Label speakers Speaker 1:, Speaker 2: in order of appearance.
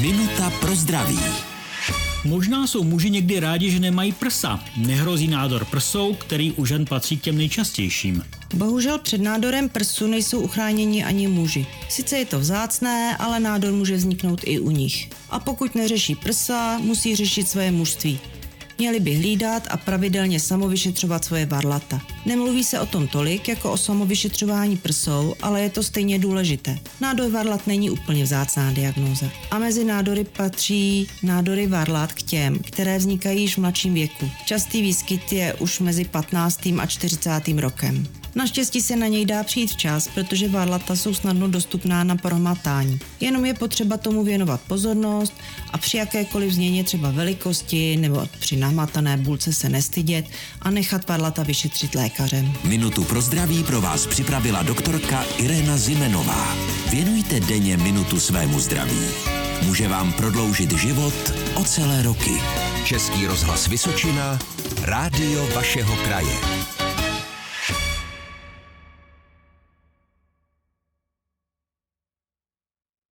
Speaker 1: Minuta pro zdraví.
Speaker 2: Možná jsou muži někdy rádi, že nemají prsa. Nehrozí nádor prsou, který u žen patří k těm nejčastějším.
Speaker 3: Bohužel před nádorem prsu nejsou uchráněni ani muži. Sice je to vzácné, ale nádor může vzniknout i u nich. A pokud neřeší prsa, musí řešit své mužství. Měli by hlídat a pravidelně samovyšetřovat svoje varlata. Nemluví se o tom tolik jako o samovyšetřování prsou, ale je to stejně důležité. Nádor varlat není úplně vzácná diagnóza. A mezi nádory patří nádory varlat k těm, které vznikají již v mladším věku. Častý výskyt je už mezi 15. a 40. rokem. Naštěstí se na něj dá přijít včas, protože varlata jsou snadno dostupná na promatání. Jenom je potřeba tomu věnovat pozornost a při jakékoliv změně třeba velikosti nebo při namatané bulce se nestydět a nechat varlata vyšetřit lékařem.
Speaker 1: Minutu pro zdraví pro vás připravila doktorka Irena Zimenová. Věnujte denně minutu svému zdraví. Může vám prodloužit život o celé roky. Český rozhlas Vysočina, rádio vašeho kraje.